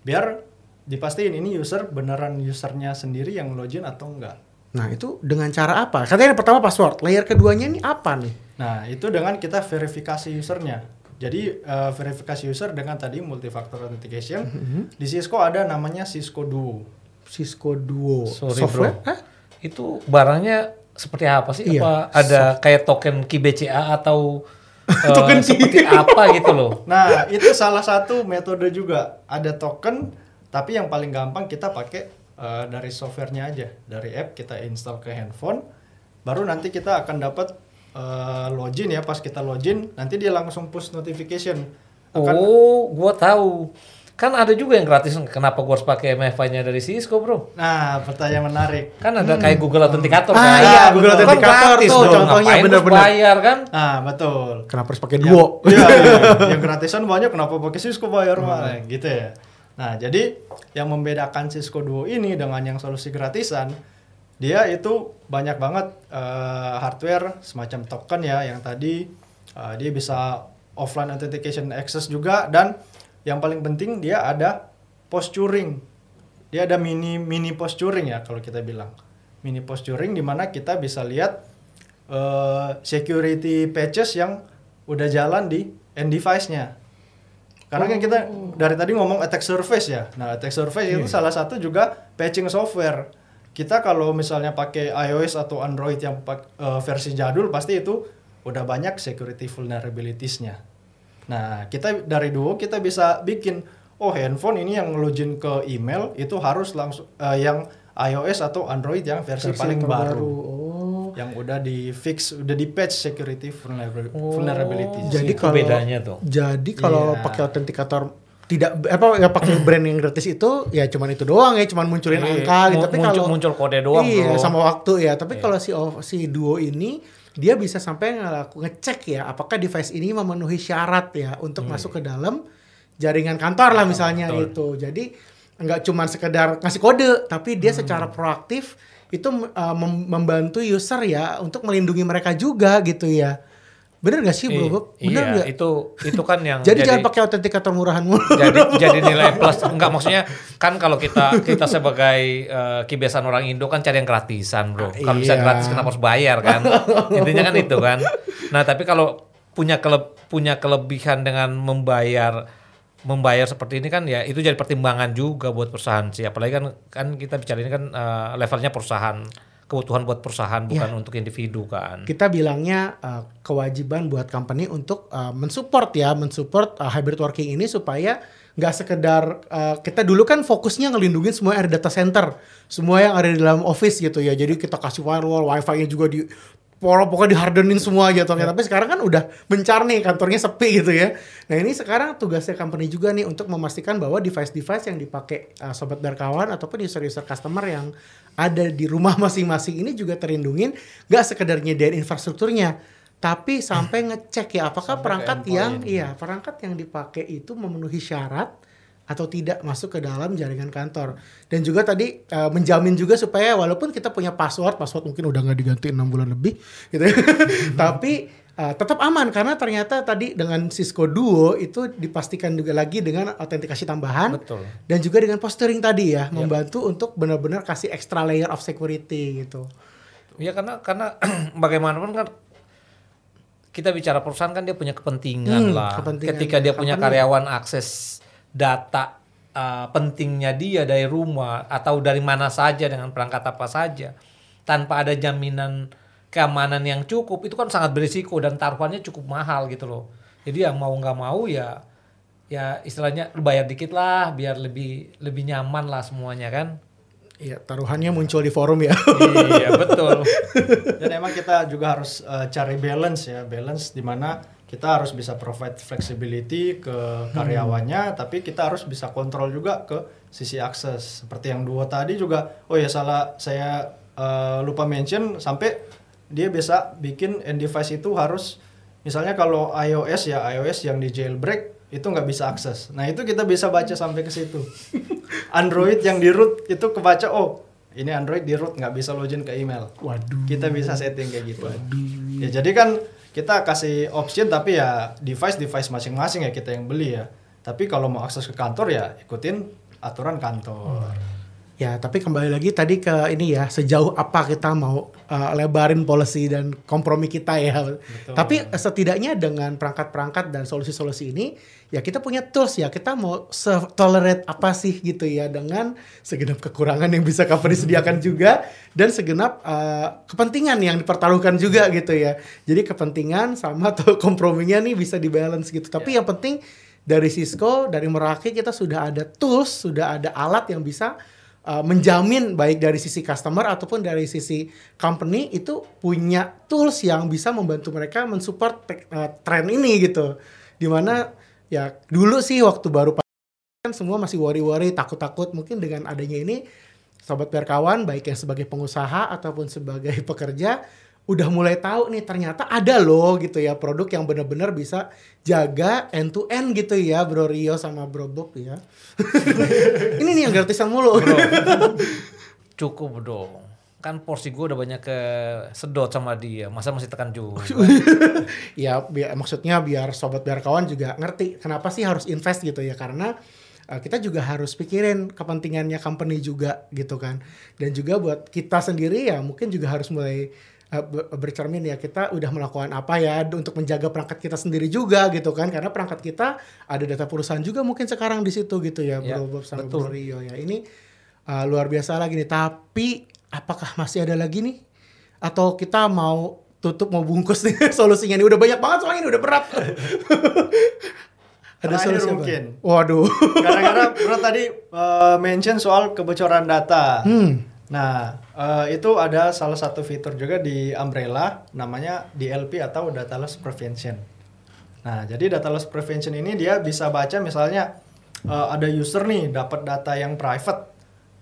biar dipastiin ini user beneran usernya sendiri yang login atau enggak. Nah itu dengan cara apa? Katanya yang pertama password, layer keduanya ini apa nih? Nah, itu dengan kita verifikasi usernya. Jadi eh, verifikasi user dengan tadi multifactor authentication. Mm-hmm. Di Cisco ada namanya Cisco Duo. Cisco Duo Sorry, software? bro. Hah? Itu barangnya seperti apa sih? Iya. Apa ada kayak token Key BCA atau <laughs> eh, Token seperti apa gitu loh? <laughs> Nah, itu salah satu metode juga. Ada token, tapi yang paling gampang kita pakai eh, dari softwarenya aja, dari app kita install ke handphone. Baru nanti kita akan dapat eh, login ya. Pas kita login, nanti dia langsung push notification. Akan Oh, gua tahu. Kan ada juga yang gratis. Kenapa gua harus pakai MFI-nya dari Cisco, bro? Nah, pertanyaan menarik. Kan ada kayak Google Authenticator Ah, kan? iya, Kan Google Authenticator gratis tuh, dong. contohnya bener-bener. bayar kan? Nah, betul. Kenapa harus pakai Duo? Iya, iya. <laughs> yang gratisan banyak kenapa pakai Cisco bayar Hmm. mah gitu ya. Nah, jadi yang membedakan Cisco Duo ini dengan yang solusi gratisan, dia itu banyak banget eh, hardware semacam token ya yang tadi eh, dia bisa offline authentication access juga dan yang paling penting dia ada posturing. Dia ada mini mini posturing ya kalau kita bilang. Mini posturing di mana kita bisa lihat eh, security patches yang udah jalan di end device-nya. Karena kan kita dari tadi ngomong attack surface ya. Nah, attack surface itu salah satu juga patching software. Kita kalau misalnya pakai iOS atau Android yang eh, versi jadul pasti itu udah banyak security vulnerabilities-nya. Nah, kita dari Duo kita bisa bikin oh handphone ini yang login ke email itu harus langsung eh, yang iOS atau Android yang versi, paling yang terbaru. baru. Oh. yang udah di fix, udah di patch security vulnerabil- vulnerability. Oh. Jadi kalau bedanya tuh. Jadi kalau Iya. pakai autentikator tidak apa ya pakai brand yang gratis itu ya cuman itu doang ya cuman munculin Iya, angka gitu tapi muncul- kalau muncul kode doang, iya bro. Iya. sama waktu ya tapi kalau si si duo ini dia bisa sampai ngelaku ngecek ya apakah device ini memenuhi syarat ya untuk masuk ke dalam jaringan kantor lah misalnya Hmm. betul. itu jadi nggak cuman sekedar ngasih kode tapi dia Hmm. secara proaktif itu uh, mem- membantu user ya untuk melindungi mereka juga gitu ya bener gak sih bro? Iya, Bob? bener iya, nggak itu itu kan yang <laughs> jadi, jangan pakai autentikator murahan mulu. jadi <laughs> jadi nilai plus. Enggak maksudnya kan kalau kita kita sebagai eh, kebiasaan orang Indo kan cari yang gratisan bro. Kalau bisa Iya. gratis kenapa harus bayar kan? Intinya kan itu kan? Nah tapi kalau punya kele, punya kelebihan dengan membayar membayar seperti ini kan ya itu jadi pertimbangan juga buat perusahaan sih. Apalagi kan kan kita bicara ini kan eh, levelnya perusahaan kebutuhan buat perusahaan bukan Iya. untuk individu kan Kita bilangnya uh, kewajiban buat company untuk uh, mensupport ya, mensupport uh, hybrid working ini supaya nggak sekedar uh, kita dulu kan fokusnya ngelindungin semua ada data center, semua yang ada di dalam office gitu ya. Jadi kita kasih firewall, wifi-nya juga di pokoknya dihardenin semua gitu kan. Tapi sekarang kan udah mencar nih kantornya sepi gitu ya. Nah ini sekarang tugasnya company juga nih untuk memastikan bahwa device-device yang dipakai uh, sobat berkawan ataupun user-user customer yang ada di rumah <laughs> masing-masing ini juga terlindungin. Gak sekedar nyediain infrastrukturnya, tapi sampai ngecek ya apakah Sampai perangkat yang iya perangkat yang dipakai itu memenuhi syarat atau tidak masuk ke dalam jaringan kantor. Dan juga tadi uh, menjamin juga supaya walaupun kita punya password password mungkin udah nggak diganti enam bulan lebih gitu ya. <laughs> tapi uh, tetap aman karena ternyata tadi dengan Cisco Duo itu dipastikan juga lagi dengan autentikasi tambahan betul. dan juga dengan posturing tadi ya membantu untuk benar-benar kasih extra layer of security gitu. Ya karena karena <clears throat> bagaimanapun kan kita bicara perusahaan kan dia punya kepentingan Hmm, lah. kepentingan Ketika dia punya karyawan akses data uh, pentingnya dia dari rumah atau dari mana saja dengan perangkat apa saja tanpa ada jaminan keamanan yang cukup itu kan sangat berisiko dan taruhannya cukup mahal gitu loh. Jadi yang mau nggak mau ya ya istilahnya lu bayar dikit lah biar lebih lebih nyaman lah semuanya kan. Iya, taruhannya muncul di forum ya. iya betul. <laughs> Dan emang kita juga harus uh, cari balance ya, balance di mana kita harus bisa provide flexibility ke karyawannya, tapi kita harus bisa kontrol juga ke sisi akses. Seperti yang dua tadi juga, oh ya salah saya uh, lupa mention sampai dia bisa bikin end device itu harus misalnya kalau iOS ya iOS yang di jailbreak itu nggak bisa akses. Nah itu kita bisa baca sampai ke situ. <laughs> Android yang di root itu kebaca oh ini Android di root nggak bisa login ke email Waduh. kita bisa setting kayak gitu. Ya jadi kan kita kasih option tapi ya device device masing-masing ya kita yang beli ya. Tapi kalau mau akses ke kantor ya ikutin aturan kantor. Ya, tapi kembali lagi tadi ke ini ya, sejauh apa kita mau uh, lebarin policy dan kompromi kita ya. Tapi uh, setidaknya dengan perangkat-perangkat dan solusi-solusi ini, ya kita punya tools ya, kita mau tolerate apa sih gitu ya dengan segenap kekurangan yang bisa company sediakan juga dan segenap uh, kepentingan yang dipertaruhkan juga gitu ya. Jadi kepentingan sama <laughs> tuh komprominya nih bisa dibalance gitu. Tapi yang penting dari Cisco, dari Meraki kita sudah ada tools, sudah ada alat yang bisa uh, menjamin baik dari sisi customer ataupun dari sisi company itu punya tools yang bisa membantu mereka mensupport uh, tren ini gitu. Di mana ya dulu sih waktu baru kan semua masih worry-worry, takut-takut mungkin dengan adanya ini sobat berkawan baik yang sebagai pengusaha ataupun sebagai <laughs> pekerja udah mulai tahu nih ternyata ada loh gitu ya produk yang benar-benar bisa jaga end to end gitu ya Bro Rio sama Bro Bob ya. <laughs> Ini nih yang gratisan mulu. Bro, <laughs> cukup dong. Kan porsi gue udah banyak ke sedot sama dia. Masa masih tekan juga? <laughs> ya biar, maksudnya biar sobat biar kawan juga ngerti kenapa sih harus invest gitu ya karena uh, kita juga harus pikirin kepentingannya company juga gitu kan dan juga buat kita sendiri ya mungkin juga harus mulai bercermin ya kita udah melakukan apa ya untuk menjaga perangkat kita sendiri juga gitu kan karena perangkat kita ada data perusahaan juga mungkin sekarang di situ gitu ya Ya, Bro Bob sama betul. Bro Rio ya ini uh, luar biasa lagi nih tapi apakah masih ada lagi nih atau kita mau tutup mau bungkus nih <laughs> solusinya nih udah banyak banget soalnya ini udah berat <laughs> ada Terakhir solusi apa? mungkin. waduh Gara-gara bro tadi uh, mention soal kebocoran data. hmm Nah, eh, itu ada salah satu fitur juga di Umbrella namanya DLP atau Data Loss Prevention. Nah, jadi Data Loss Prevention ini dia bisa baca misalnya eh, ada user nih dapat data yang private,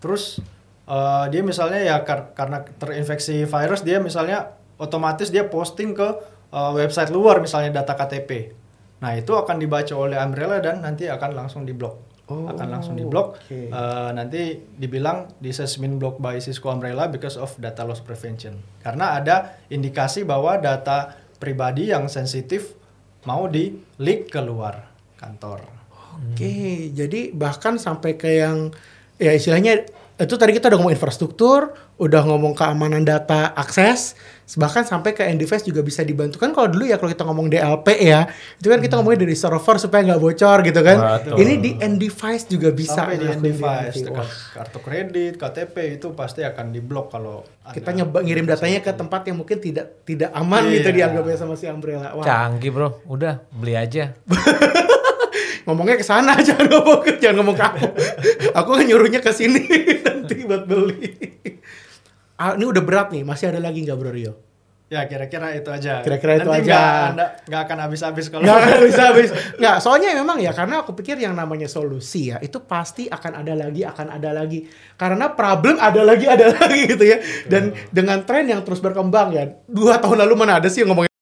terus eh, dia misalnya ya kar- karena terinfeksi virus dia misalnya otomatis dia posting ke eh, website luar misalnya data KTP. Nah, itu akan dibaca oleh Umbrella dan nanti akan langsung diblok. Oh, akan langsung diblok. oke. Eh, nanti dibilang been blocked by Cisco Umbrella because of data loss prevention. Karena ada indikasi bahwa data pribadi yang sensitif mau di leak keluar kantor. Oke, jadi bahkan sampai ke yang ya istilahnya itu tadi kita udah ngomong infrastruktur, udah ngomong keamanan data akses, bahkan sampai ke end device juga bisa dibantu kan kalau dulu ya kalau kita ngomong DLP ya, itu kan kita ngomongin dari server supaya nggak bocor gitu kan. Betul. Ini di end device juga bisa Sampai di ngelakuin device, kartu kredit, KTP itu pasti akan diblok kalau kita nyoba ngirim datanya ke tempat yang mungkin tidak tidak aman Iya. gitu dianggapnya sama si Umbrella. Wah, Canggih bro, udah beli aja. <laughs> ngomongnya ke sana <laughs> jangan ngomong ke jangan ngomong ke aku. aku kan nyuruhnya ke sini <laughs> nanti buat beli. Ah, ini udah berat nih, masih ada lagi nggak Bro Rio? Ya kira-kira itu aja. Kira-kira itu Nanti aja. nggak akan habis-habis kalau Nggak akan bisa habis. Nggak, soalnya memang ya karena aku pikir yang namanya solusi ya itu pasti akan ada lagi, akan ada lagi. Karena problem ada lagi, ada <laughs> lagi gitu ya. Dan dengan tren yang terus berkembang ya, dua tahun lalu mana ada sih yang ngomongin Ya.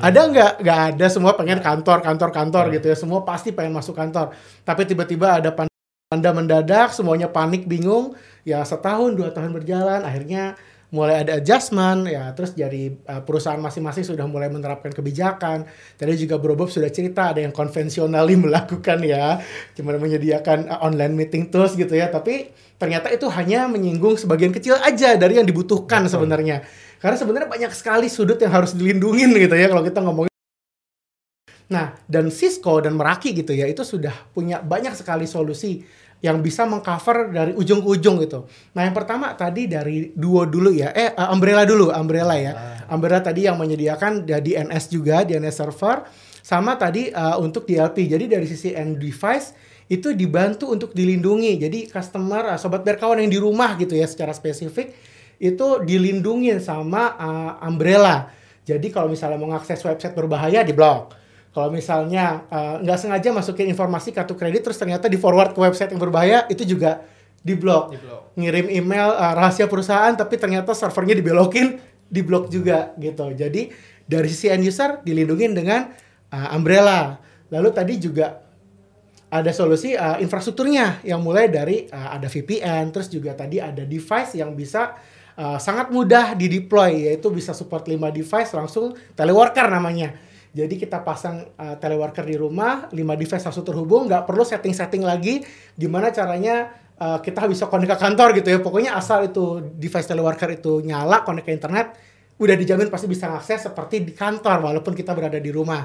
Ada nggak? Nggak ada. Semua pengen kantor kantor kantor gitu ya. Semua pasti pengen masuk kantor. Tapi tiba-tiba ada panda mendadak semuanya panik bingung. Ya setahun dua tahun berjalan akhirnya mulai ada adjustment. Ya terus dari uh, perusahaan masing-masing sudah mulai menerapkan kebijakan. Tadi juga Bro Bob sudah cerita ada yang konvensionali <laughs> melakukan ya. Cuma menyediakan uh, online meeting tools gitu ya. Tapi ternyata itu hanya menyinggung sebagian kecil aja dari yang dibutuhkan sebenarnya karena sebenarnya banyak sekali sudut yang harus dilindungin gitu ya kalau kita ngomongin Nah, dan Cisco dan Meraki gitu ya, itu sudah punya banyak sekali solusi yang bisa mengcover dari ujung ke ujung gitu. Nah, yang pertama tadi dari Duo dulu ya, eh uh, Umbrella dulu, Umbrella ya. Umbrella tadi yang menyediakan ya, DNS juga, DNS server, sama tadi uh, untuk DLP. Jadi dari sisi end device itu dibantu untuk dilindungi. Jadi customer, uh, sobat berkawan yang di rumah gitu ya, secara spesifik itu dilindungi sama uh, Umbrella. Jadi kalau misalnya mau ngakses website berbahaya diblok. Kalau misalnya uh, nggak sengaja masukin informasi kartu kredit terus ternyata di forward ke website yang berbahaya itu juga diblok. Diblok. Ngirim email uh, rahasia perusahaan tapi ternyata servernya dibelokin, diblok juga gitu. Jadi dari sisi end user dilindungi dengan uh, Umbrella. Lalu tadi juga ada solusi uh, infrastrukturnya yang mulai dari uh, ada VPN, terus juga tadi ada device yang bisa uh, sangat mudah di deploy yaitu bisa support 5 device langsung teleworker namanya. Jadi kita pasang uh, teleworker di rumah, 5 device langsung terhubung, nggak perlu setting-setting lagi gimana caranya uh, kita bisa connect ke kantor gitu ya. Pokoknya asal itu device teleworker itu nyala, connect ke internet, udah dijamin pasti bisa akses seperti di kantor walaupun kita berada di rumah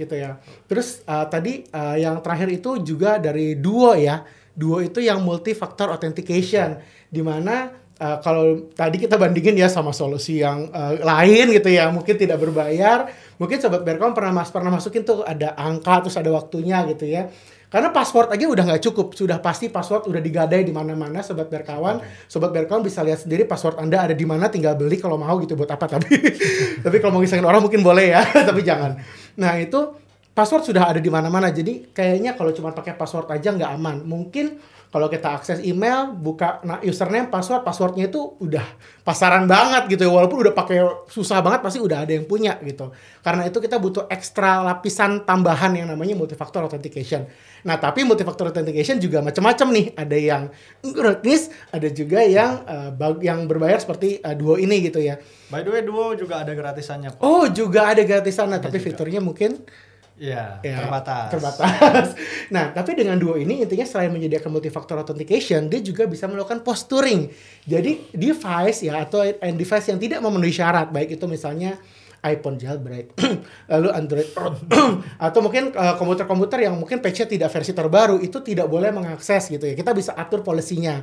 gitu ya. Terus uh, tadi uh, yang terakhir itu juga dari Duo ya. Duo itu yang multi factor authentication di mana uh, kalau tadi kita bandingin ya sama solusi yang uh, lain gitu ya, mungkin tidak berbayar. Mungkin sobat Berkom pernah mas pernah masukin tuh ada angka terus ada waktunya gitu ya. Karena password aja udah nggak cukup, sudah pasti password udah digadai di mana-mana sobat berkawan. Sobat berkawan bisa lihat sendiri password Anda ada di mana, tinggal beli kalau mau gitu buat apa tapi. <laughs> tapi kalau mau ngisengin orang mungkin boleh ya, <laughs> tapi jangan. Nah, itu password sudah ada di mana-mana. Jadi kayaknya kalau cuma pakai password aja nggak aman. Mungkin kalau kita akses email, buka nah, username, password, passwordnya itu udah pasaran banget gitu ya. Walaupun udah pakai susah banget, pasti udah ada yang punya gitu. Karena itu kita butuh ekstra lapisan tambahan yang namanya multifactor authentication. Nah, tapi multifactor authentication juga macam-macam nih. Ada yang gratis, ada juga yang bag- yang berbayar seperti eh, Duo ini gitu ya. By the way, Duo juga ada gratisannya. Pak. Oh, juga ada gratisan, nah, tapi fiturnya mungkin Iya, Ya, terbatas. Terbatas. <laughs> nah, tapi dengan Duo ini intinya selain menyediakan multifactor authentication, dia juga bisa melakukan posturing. Jadi device ya atau end device yang tidak memenuhi syarat, baik itu misalnya iPhone jailbreak, <clears throat> lalu Android <clears throat> atau mungkin uh, komputer-komputer yang mungkin patch-nya tidak versi terbaru itu tidak boleh mengakses gitu ya. Kita bisa atur polisinya.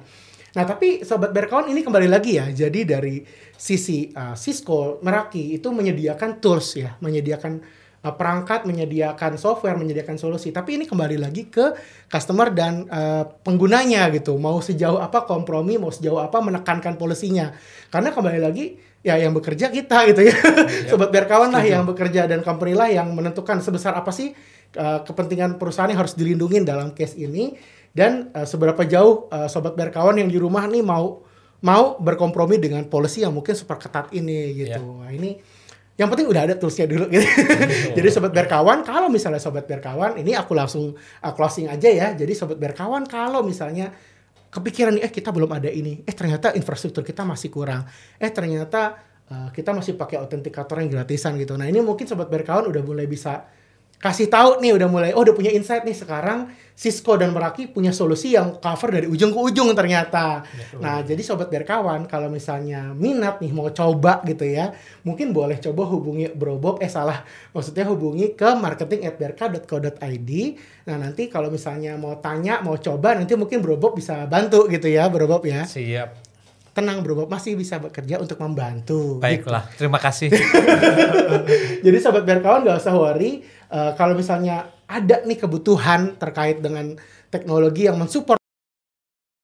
Nah, tapi sobat berkawan ini kembali lagi ya. Jadi dari sisi uh, Cisco, Meraki itu menyediakan tools ya, menyediakan uh, perangkat, menyediakan software, menyediakan solusi. Tapi ini kembali lagi ke customer dan uh, penggunanya gitu. Mau sejauh apa kompromi, mau sejauh apa menekankan polisinya. Karena kembali lagi ya yang bekerja kita gitu ya. <laughs> Sobat berkawan lah yang bekerja dan company lah yang menentukan sebesar apa sih uh, kepentingan perusahaan yang harus dilindungi dalam case ini dan uh, seberapa jauh uh, sobat berkawan yang di rumah nih mau mau berkompromi dengan polisi yang mungkin super ketat ini gitu. Nah, ini yang penting udah ada toolsnya dulu gitu. <laughs> Jadi sobat berkawan, kalau misalnya sobat berkawan, ini aku langsung uh, closing aja ya. Jadi sobat berkawan, kalau misalnya kepikiran nih, eh kita belum ada ini, eh ternyata infrastruktur kita masih kurang, eh ternyata uh, kita masih pakai autentikator yang gratisan gitu. Nah ini mungkin sobat berkawan udah mulai bisa kasih tahu nih udah mulai oh udah punya insight nih sekarang Cisco dan Meraki punya solusi yang cover dari ujung ke ujung ternyata. Betul. Nah, jadi sobat berkawan kalau misalnya minat nih mau coba gitu ya, mungkin boleh coba hubungi Bro Bob eh salah, maksudnya hubungi ke marketing@berka.co.id. Nah, nanti kalau misalnya mau tanya, mau coba nanti mungkin Bro Bob bisa bantu gitu ya, Bro Bob ya. Siap tenang bro Bob masih bisa bekerja untuk membantu. Baiklah, gitu. terima kasih. <laughs> Jadi sobat berkawan gak usah worry uh, kalau misalnya ada nih kebutuhan terkait dengan teknologi yang mensupport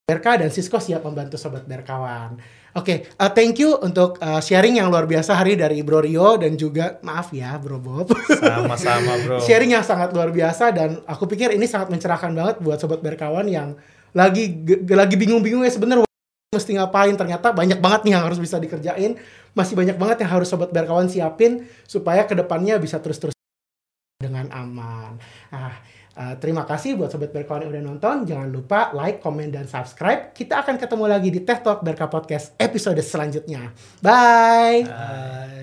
BRK dan Cisco siap membantu sobat berkawan. Oke, okay, uh, thank you untuk uh, sharing yang luar biasa hari dari Bro Rio dan juga maaf ya Bro Bob. Sama-sama Bro. <laughs> sharing yang sangat luar biasa dan aku pikir ini sangat mencerahkan banget buat sobat berkawan yang lagi lagi bingung-bingung ya sebenarnya mesti ngapain? Ternyata banyak banget nih yang harus bisa dikerjain. Masih banyak banget yang harus sobat berkawan siapin supaya ke depannya bisa terus-terus dengan aman. Nah uh, terima kasih buat sobat berkawan yang udah nonton. Jangan lupa like comment dan subscribe. Kita akan ketemu lagi di Teh Talk Berka Podcast episode selanjutnya. Bye, bye.